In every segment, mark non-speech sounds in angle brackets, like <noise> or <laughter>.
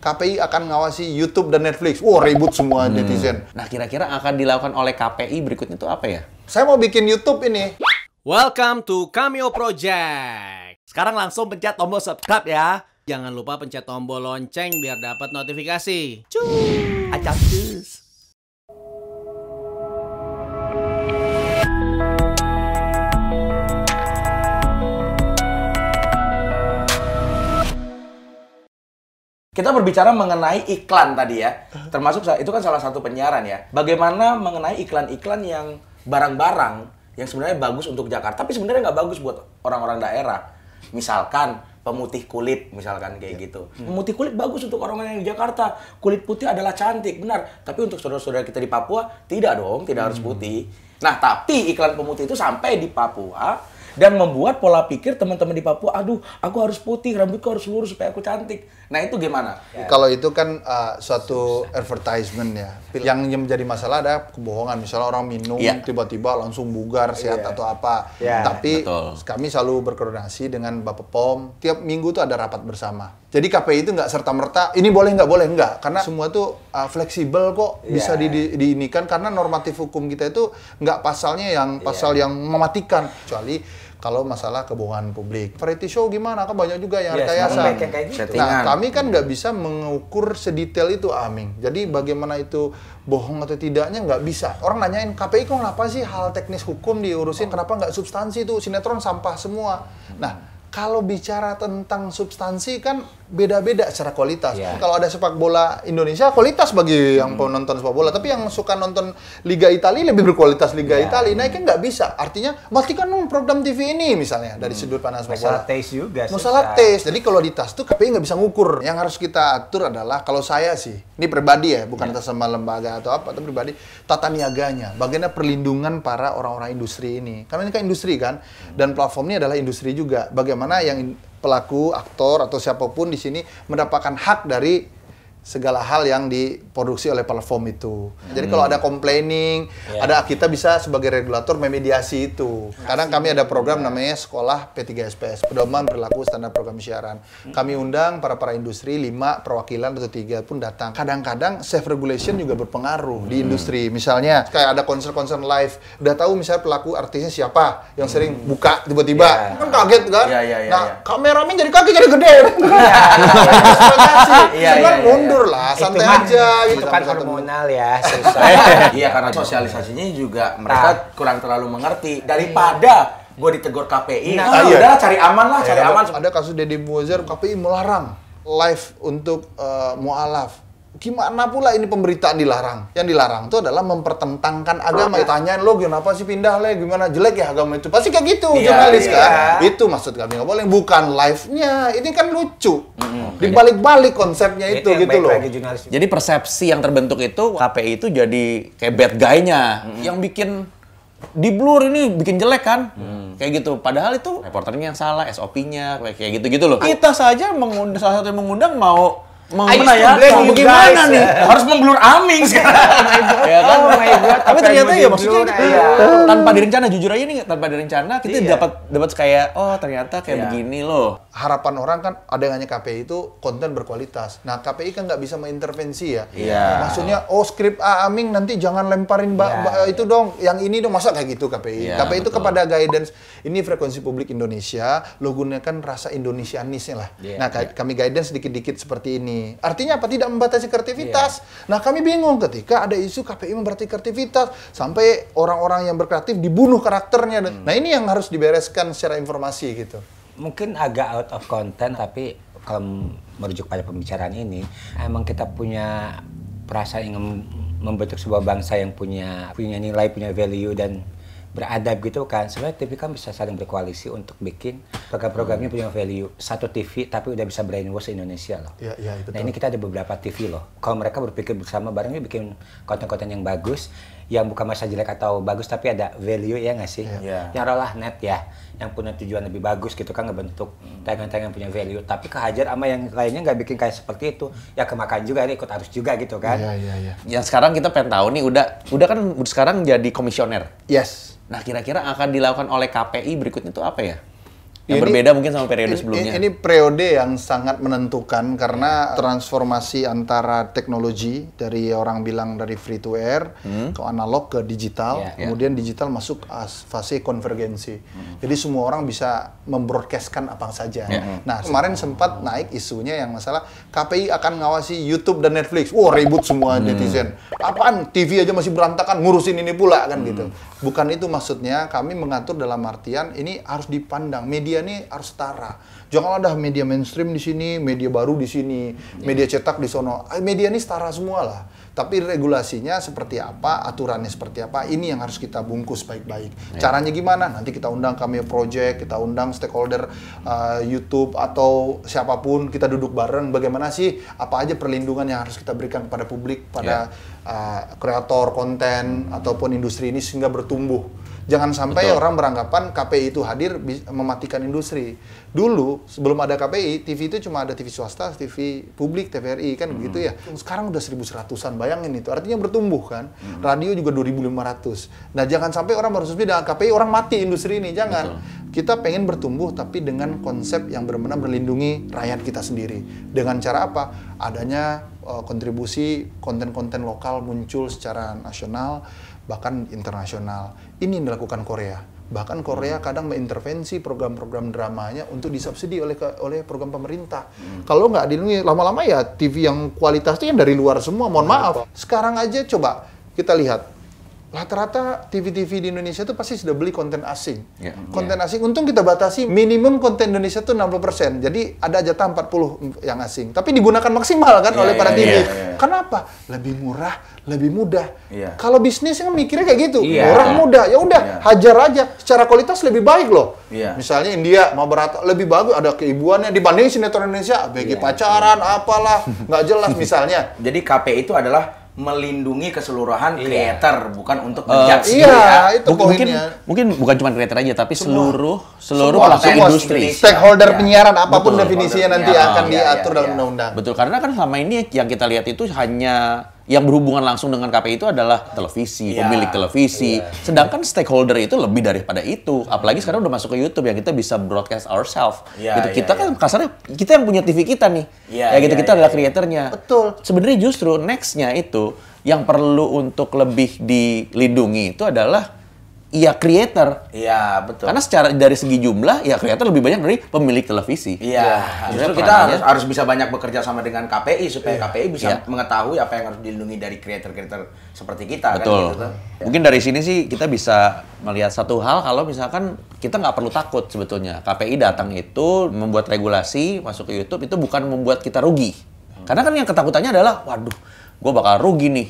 KPI akan ngawasi YouTube dan Netflix. Wah, ribut semua netizen. Nah, kira-kira akan dilakukan oleh KPI berikutnya itu apa ya? Saya mau bikin YouTube ini. Welcome to Cameo Project. Sekarang langsung pencet tombol subscribe ya. Jangan lupa pencet tombol lonceng biar dapat notifikasi. Cuy, acak cus. Kita berbicara mengenai iklan tadi ya. Termasuk itu kan salah satu penyiaran ya. Bagaimana mengenai iklan-iklan yang barang-barang yang sebenarnya bagus untuk Jakarta, tapi sebenarnya nggak bagus buat orang-orang daerah. Misalkan pemutih kulit, misalkan kayak gitu. Pemutih kulit bagus untuk orang-orang yang di Jakarta. Kulit putih adalah cantik, benar. Tapi untuk saudara-saudara kita di Papua, tidak dong, tidak harus putih. Nah, tapi iklan pemutih itu sampai di Papua dan membuat pola pikir teman-teman di Papua, aduh, aku harus putih, rambutku harus lurus supaya aku cantik. Nah, itu gimana? Kalau itu kan uh, suatu advertisement ya. Yang yang menjadi masalah ada kebohongan. Misalnya orang minum Iya. tiba-tiba langsung bugar, sehat atau apa. Iya, Tapi betul. kami selalu berkoordinasi dengan Bapak POM. Tiap minggu tuh ada rapat bersama. Jadi KPI itu nggak serta-merta, ini boleh nggak boleh nggak. Karena semua tuh uh, fleksibel kok, bisa di, di- diinikan. Karena normatif hukum kita itu nggak pasalnya yang pasal yang mematikan. Kecuali kalau masalah kebohongan publik. Variety show gimana? Kan banyak juga yang Iya, rekayasa. gitu. Nah, kami kan nggak bisa mengukur sedetail itu, Aming. Jadi bagaimana itu bohong atau tidaknya nggak bisa. Orang nanyain, KPI kok kenapa sih hal teknis hukum diurusin, kenapa nggak substansi itu? Sinetron sampah semua. Nah, kalau bicara tentang substansi kan beda-beda secara kualitas. Iya. Kalau ada sepak bola Indonesia, kualitas bagi yang penonton sepak bola. Tapi yang suka nonton Liga Italia lebih berkualitas Liga Iya. Italia. Nah, kan nggak bisa. Artinya, matikan dong program TV ini misalnya dari sudut pandang sepak bola. Masalah taste juga. Masalah susah. taste. Jadi kalau di tas tuh KPI nggak bisa ngukur. Yang harus kita atur adalah kalau saya sih, ini pribadi ya, bukan atas sama lembaga atau apa, tapi pribadi tata niaganya. Bagaimana perlindungan para orang-orang industri ini. Karena ini kan industri kan, dan platform ini adalah industri juga. Bagaimana yang pelaku, aktor atau siapa pun di sini mendapatkan hak dari segala hal yang diproduksi oleh platform itu. Jadi kalau ada complaining, Ya. ada kita bisa sebagai regulator memediasi itu. Kadang kami ada program namanya Sekolah P3SPS, Pedoman Perilaku Standar Program Siaran. Kami undang para para industri lima perwakilan atau tiga pun datang. Kadang-kadang self regulation juga berpengaruh di industri. Misalnya kayak ada konser-konser live, udah tahu misalnya pelaku artisnya siapa yang sering buka tiba-tiba, Ya. kan kaget kan? Iya, iya, iya, nah, iya. kameramen jadi kaki jadi gede. <laughs> Iya, Cuman iya, iya. Mundur lah, Itu santai mah- aja gitu. Itu kan hormonal ya, <laughs> susah. iya karena sosialisasinya juga mereka kurang terlalu mengerti daripada gue ditegur KPI Nah, ah, iya. udah cari aman lah cari Ya, aman ada kasus Deddy Muazzar KPI melarang live untuk eh, mualaf. Gimana pula ini pemberitaan dilarang? Yang dilarang itu adalah mempertentangkan agama. Ya, tanyain lo kenapa sih pindah le? Gimana jelek ya agama itu? Pasti kayak gitu Iya, jurnalis iya. kan. Itu maksud kami nggak boleh. Bukan live-nya. Ini kan lucu. Dibalik-balik konsepnya itu, yang gitu loh. jadi persepsi yang terbentuk itu KPI itu jadi kayak bad guy-nya yang bikin di blur ini bikin jelek kan kayak gitu padahal itu reporternya yang salah SOP-nya kayak kayak gitu-gitu loh kita saja mengundang salah satu yang mengundang mau You bagaimana guys. nih <laughs> harus memblur aming sekarang <laughs> ya kan Oh my God, tapi ternyata ya mau maksudnya di-blur, iya. tanpa direncana jujur aja nih tanpa direncana kita Iya. dapat dapat kayak oh ternyata kayak Iya. begini loh harapan orang kan adanya KPI itu konten berkualitas. Nah KPI kan nggak bisa mengintervensi ya. Iya. Maksudnya oh skrip A Aming nanti jangan lemparin ba- Iya. ba- itu dong, yang ini dong masa kayak gitu KPI. Iya, KPI itu kepada guidance ini frekuensi publik Indonesia, lo gunakan rasa Indonesianisnya lah. Iya. Nah ka- kami guidance sedikit-dikit seperti ini. Artinya apa? Tidak membatasi kreativitas. Iya. Nah kami bingung ketika ada isu KPI membatasi kreativitas sampai orang-orang yang berkreatif dibunuh karakternya. Hmm. Nah ini yang harus dibereskan secara informasi gitu. Mungkin agak out of content, tapi kalau merujuk pada pembicaraan ini, emang kita punya perasaan ingin membentuk sebuah bangsa yang punya punya nilai, punya value dan beradab gitu kan. Sebenarnya TV kan bisa saling berkoalisi untuk bikin program-programnya punya value. Satu TV tapi udah bisa brainwash Indonesia loh. Iya, iya, betul. Nah ini kita ada beberapa TV loh. Kalau mereka berpikir bersama barengnya bikin konten-konten yang bagus, yang bukan masa jelek atau bagus tapi ada value ya nggak sih? Iya. Yang rolah net ya, yang punya tujuan lebih bagus gitu kan ngebentuk tayangan-tayangan punya value. Tapi kehajar sama yang lainnya nggak bikin kayak seperti itu, ya kemakan juga, ini ikut arus juga gitu kan? Iya iya iya. yang sekarang kita pengen tahu nih udah udah kan sekarang jadi komisioner Yes. Nah, kira-kira akan dilakukan oleh KPI berikutnya itu apa ya? Yang Ini- berbeda mungkin sama periode Ini- sebelumnya. Ini periode yang sangat menentukan karena transformasi antara teknologi dari orang bilang dari free to air ke analog ke digital, Ya. kemudian digital masuk as- fase konvergensi. Jadi semua orang bisa membroadcastkan apa saja. Nah kemarin sempat naik isunya yang masalah KPI akan ngawasi YouTube dan Netflix. Wah ribut semua netizen. Apaan TV aja masih berantakan ngurusin ini pula kan gitu. Bukan itu maksudnya. Kami mengatur dalam artian ini harus dipandang media ini harus setara. Jangan ada media mainstream di sini, media baru di sini, media cetak di sono. Eh, Media ini setara semua lah. Tapi regulasinya seperti apa, aturannya seperti apa, ini yang harus kita bungkus baik-baik. Caranya gimana? Nanti kita undang kami project, kita undang stakeholder uh, YouTube atau siapa pun, kita duduk bareng. Bagaimana sih, apa aja perlindungan yang harus kita berikan kepada publik, pada uh, kreator konten ataupun industri ini sehingga bertumbuh. Jangan sampai orang beranggapan KPI itu hadir mematikan industri. Dulu sebelum ada KPI, TV itu cuma ada TV swasta, TV publik, TVRI kan begitu ya. Sekarang udah 1100-an, bayangin itu. Artinya bertumbuh kan. Radio juga 2500. Nah, jangan sampai orang berasumsi dengan KPI orang mati industri ini, jangan. Kita pengen bertumbuh tapi dengan konsep yang benar-benar melindungi rakyat kita sendiri. Dengan cara apa? Adanya eh, kontribusi konten-konten lokal muncul secara nasional bahkan internasional. Ini yang dilakukan Korea. Bahkan Korea kadang mengintervensi program-program dramanya untuk disubsidi oleh ke- oleh program pemerintah. Kalau nggak dilindungi lama-lama ya TV yang kualitasnya yang dari luar semua. Mohon maaf. Sekarang aja coba kita lihat rata-rata TV-TV di Indonesia itu pasti sudah beli konten asing. Ya. Konten asing, untung kita batasi minimum konten Indonesia itu 60%. Jadi ada jatah 40 yang asing. Tapi digunakan maksimal kan Iya, oleh para iya, TV. iya, iya. Kenapa? Lebih murah, lebih mudah. Iya. Kalau bisnis kan mikirnya kayak gitu. Iya. Murah, mudah. Ya udah, Iya. hajar aja. Secara kualitas lebih baik loh. Iya. Misalnya India mau berat lebih bagus ada keibuannya dibanding sinetron Indonesia, bagi Iya. pacaran apalah, nggak jelas misalnya. Jadi KPI itu adalah melindungi keseluruhan Iya. creator, bukan untuk Eh, menjudge iya, dia. itu Mungkin, mungkin poinnya. mungkin bukan cuma creator aja tapi seluruh seluruh Semua, pelaku semua industri. Stakeholder Iya. penyiaran apa pun Betul, definisinya nanti penyiaran. akan Iya, diatur iya, dalam iya. undang-undang. Betul, karena kan selama ini yang kita lihat itu hanya yang berhubungan langsung dengan KPI itu adalah televisi, Iya. pemilik televisi. Sedangkan stakeholder itu lebih daripada itu. Apalagi sekarang udah masuk ke YouTube yang kita bisa broadcast ourselves. Iya, gitu. iya, kita kan iya. kasarnya kita yang punya TV kita nih. Iya, ya gitu iya, kita iya, adalah iya. kreatornya. Betul. Sebenarnya justru nextnya itu yang perlu untuk lebih dilindungi itu adalah ya creator. Iya, betul. Karena secara dari segi jumlah ya creator lebih banyak dari pemilik televisi. Iya, justru Sebenarnya kita harus, harus bisa banyak bekerja sama dengan KPI supaya KPI bisa Iya. mengetahui apa yang harus dilindungi dari creator-creator seperti kita Betul. kan gitu tuh. Mungkin dari sini sih kita bisa melihat satu hal kalau misalkan kita nggak perlu takut sebetulnya. KPI datang itu membuat regulasi masuk ke YouTube itu bukan membuat kita rugi. Karena kan yang ketakutannya adalah, waduh, gue bakal rugi nih.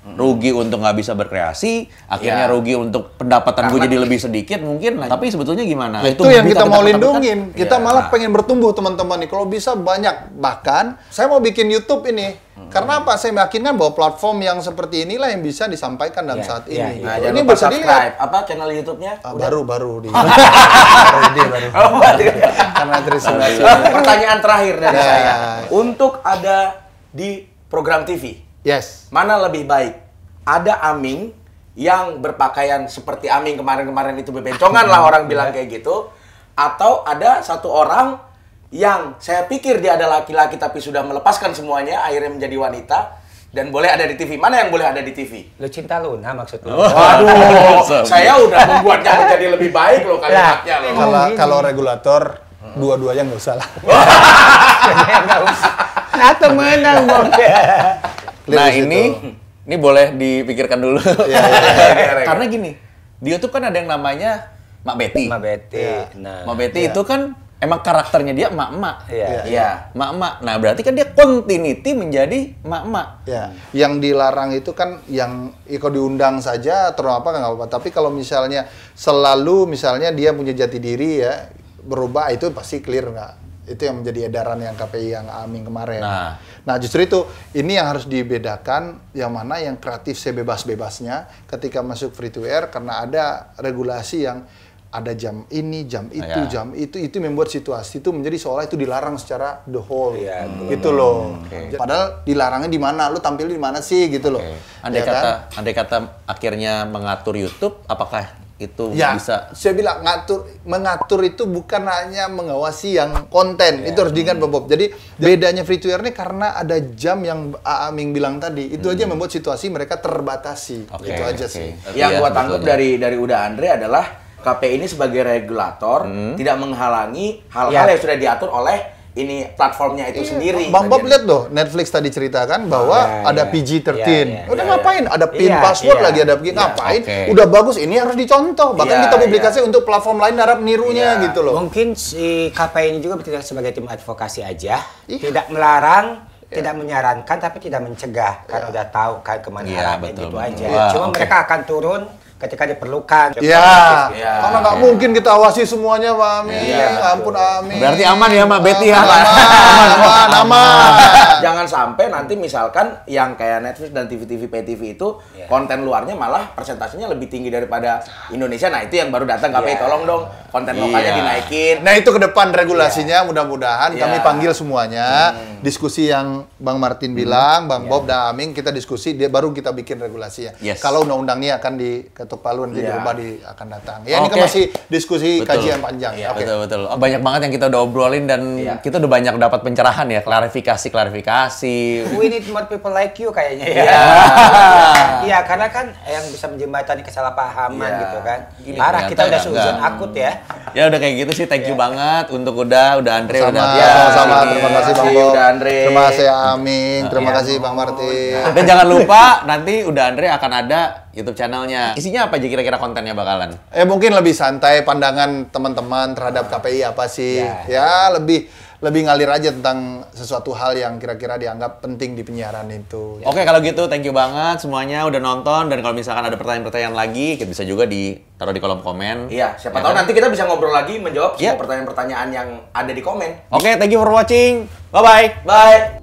Rugi untuk nggak bisa berkreasi, akhirnya Ya. rugi untuk pendapatan gue jadi lebih sedikit mungkin. Nah, tapi sebetulnya gimana? Nah, itu, yang bisa kita mau lindungin. Kita Iya. malah pengen bertumbuh teman-teman nih. Kalau bisa banyak. Bahkan saya mau bikin YouTube ini. Hmm. Karena apa? Saya meyakinkan bahwa platform yang seperti inilah yang bisa disampaikan dalam Iya, saat iya, ini. Nah, Gitu. jangan ini lupa bisa dilihat. Apa channel YouTube-nya? Ah, baru baru di <laughs> baru ide, baru. Karena terinspirasi. Pertanyaan terakhir dari Ya. saya. Untuk ada di program TV, Yes. mana lebih baik? Ada Aming yang berpakaian seperti Aming kemarin-kemarin itu bebencongan lah <laughs> orang bilang kayak gitu. Atau ada satu orang yang saya pikir dia adalah laki-laki tapi sudah melepaskan semuanya, akhirnya menjadi wanita. Dan boleh ada di TV. Mana yang boleh ada di TV? Lu cinta Luna maksud lu? Waduh, <laughs> saya udah membuatnya jadi lebih baik loh kalimatnya loh. Kalau kalau regulator dua-duanya nggak usah lah. <laughs> Nggak usah. Atau menang bos. Nah Clear di ini, ini boleh dipikirkan dulu. Iya, iya, <laughs> Karena gini, di YouTube kan ada yang namanya Mak Betty. Mbak Betty. Nah. Mak Betty itu kan emang karakternya dia emak-emak. Iya. Iya. Mak-mak. Nah, berarti kan dia continuity menjadi mak-mak. Ya, yang dilarang itu kan yang ya, kalau diundang saja atau apa nggak apa-apa. Tapi kalau misalnya selalu misalnya dia punya jati diri ya berubah itu pasti clear nggak? Itu yang menjadi edaran yang KPI yang Aming kemarin. Nah. Nah, justru itu ini yang harus dibedakan yang mana yang kreatif sebebas-bebasnya ketika masuk free to air karena ada regulasi yang ada jam ini, jam itu, Ya. jam itu, itu membuat situasi itu menjadi seolah itu dilarang secara the whole, Iya, gitu loh. Oke. Padahal dilarangnya di mana, lu tampil di mana sih, gitu loh. Andai Ya kan? kata andai kata akhirnya mengatur YouTube, apakah itu Ya, bisa saya bilang ngatur mengatur itu bukan hanya mengawasi yang konten. Itu harus diingat Bob. Jadi bedanya free to air ini karena ada jam yang A Aming bilang tadi. Itu aja membuat situasi mereka terbatasi. Oke, itu aja oke. sih. Yang Iya, gua tangkap betul. dari dari Uda Andre adalah KPI ini sebagai regulator tidak menghalangi hal-hal Ya. yang sudah diatur oleh ini platformnya itu sendiri. Bang Bob lihat loh, Netflix tadi ceritakan bahwa Ya, ada ya. PG-13. Ya, ya, Udah ya, ngapain? Ada pin Iya, password iya. lagi, ada PG. Ngapain? oke. Udah bagus, ini harus dicontoh. Bahkan Iya, kita publikasi untuk platform lain harap nirunya Iya. gitu loh. Mungkin si KPI ini juga bertindak sebagai tim advokasi aja, Iya. tidak melarang, tidak menyarankan, tapi tidak mencegah. Kan udah tahu kan ke mana Iya, arahnya betul, gitu betul. aja. Wah, Cuma oke. mereka akan turun ketika diperlukan. Ya, Iya. karena nggak mungkin kita awasi semuanya, Pak Amin. Iya, Ampun, Amin. Berarti aman ya, Mak Betty ya? Aman, aman, aman. Jangan sampai nanti misalkan yang kayak Netflix dan TV-TV pay TV itu Iya. konten luarnya malah persentasenya lebih tinggi daripada Indonesia. Nah, itu yang baru datang KPI Iya. tolong dong konten lokalnya Iya. dinaikin. Nah itu ke depan regulasinya mudah-mudahan Iya. kami panggil semuanya diskusi yang Bang Martin bilang, Bang Iya. Bob dan Aming kita diskusi dia baru kita bikin regulasinya. Yes. Kalau undang-undang ini akan diketuk palu nanti Iya. dirubah di akan datang. Ya ini kan masih diskusi Betul. kajian panjang. Iya. Oke. Betul betul. Oh, banyak banget yang kita udah obrolin dan Iya. kita udah banyak dapat pencerahan ya, klarifikasi klarifikasi. We need more people like you kayaknya ya. Iya. <laughs> Iya, karena kan yang bisa menjembatani kesalahpahaman Iya. gitu kan. Gini, Parah, kita ternyata udah ya, suzon akut ya. ya udah kayak gitu sih, thank you banget untuk udah, udah Andre, Sama, udah Ya, sama, terima kasih Bang Terima kasih, Bob. udah Andre. Terima kasih Aming, terima Iya. kasih Bang Martin. Dan jangan lupa nanti udah Andre akan ada YouTube channelnya. Isinya apa aja kira-kira kontennya bakalan? Eh mungkin lebih santai pandangan teman-teman terhadap KPI apa sih? Ya. Ya, lebih lebih ngalir aja tentang sesuatu hal yang kira-kira dianggap penting di penyiaran itu. Oke kalau gitu thank you banget semuanya udah nonton dan kalau misalkan ada pertanyaan-pertanyaan lagi kita bisa juga ditaruh di kolom komen. Iya, siapa Ya tahu kan? nanti kita bisa ngobrol lagi menjawab Iya. semua pertanyaan-pertanyaan yang ada di komen. Oke thank you for watching. Bye bye. Bye.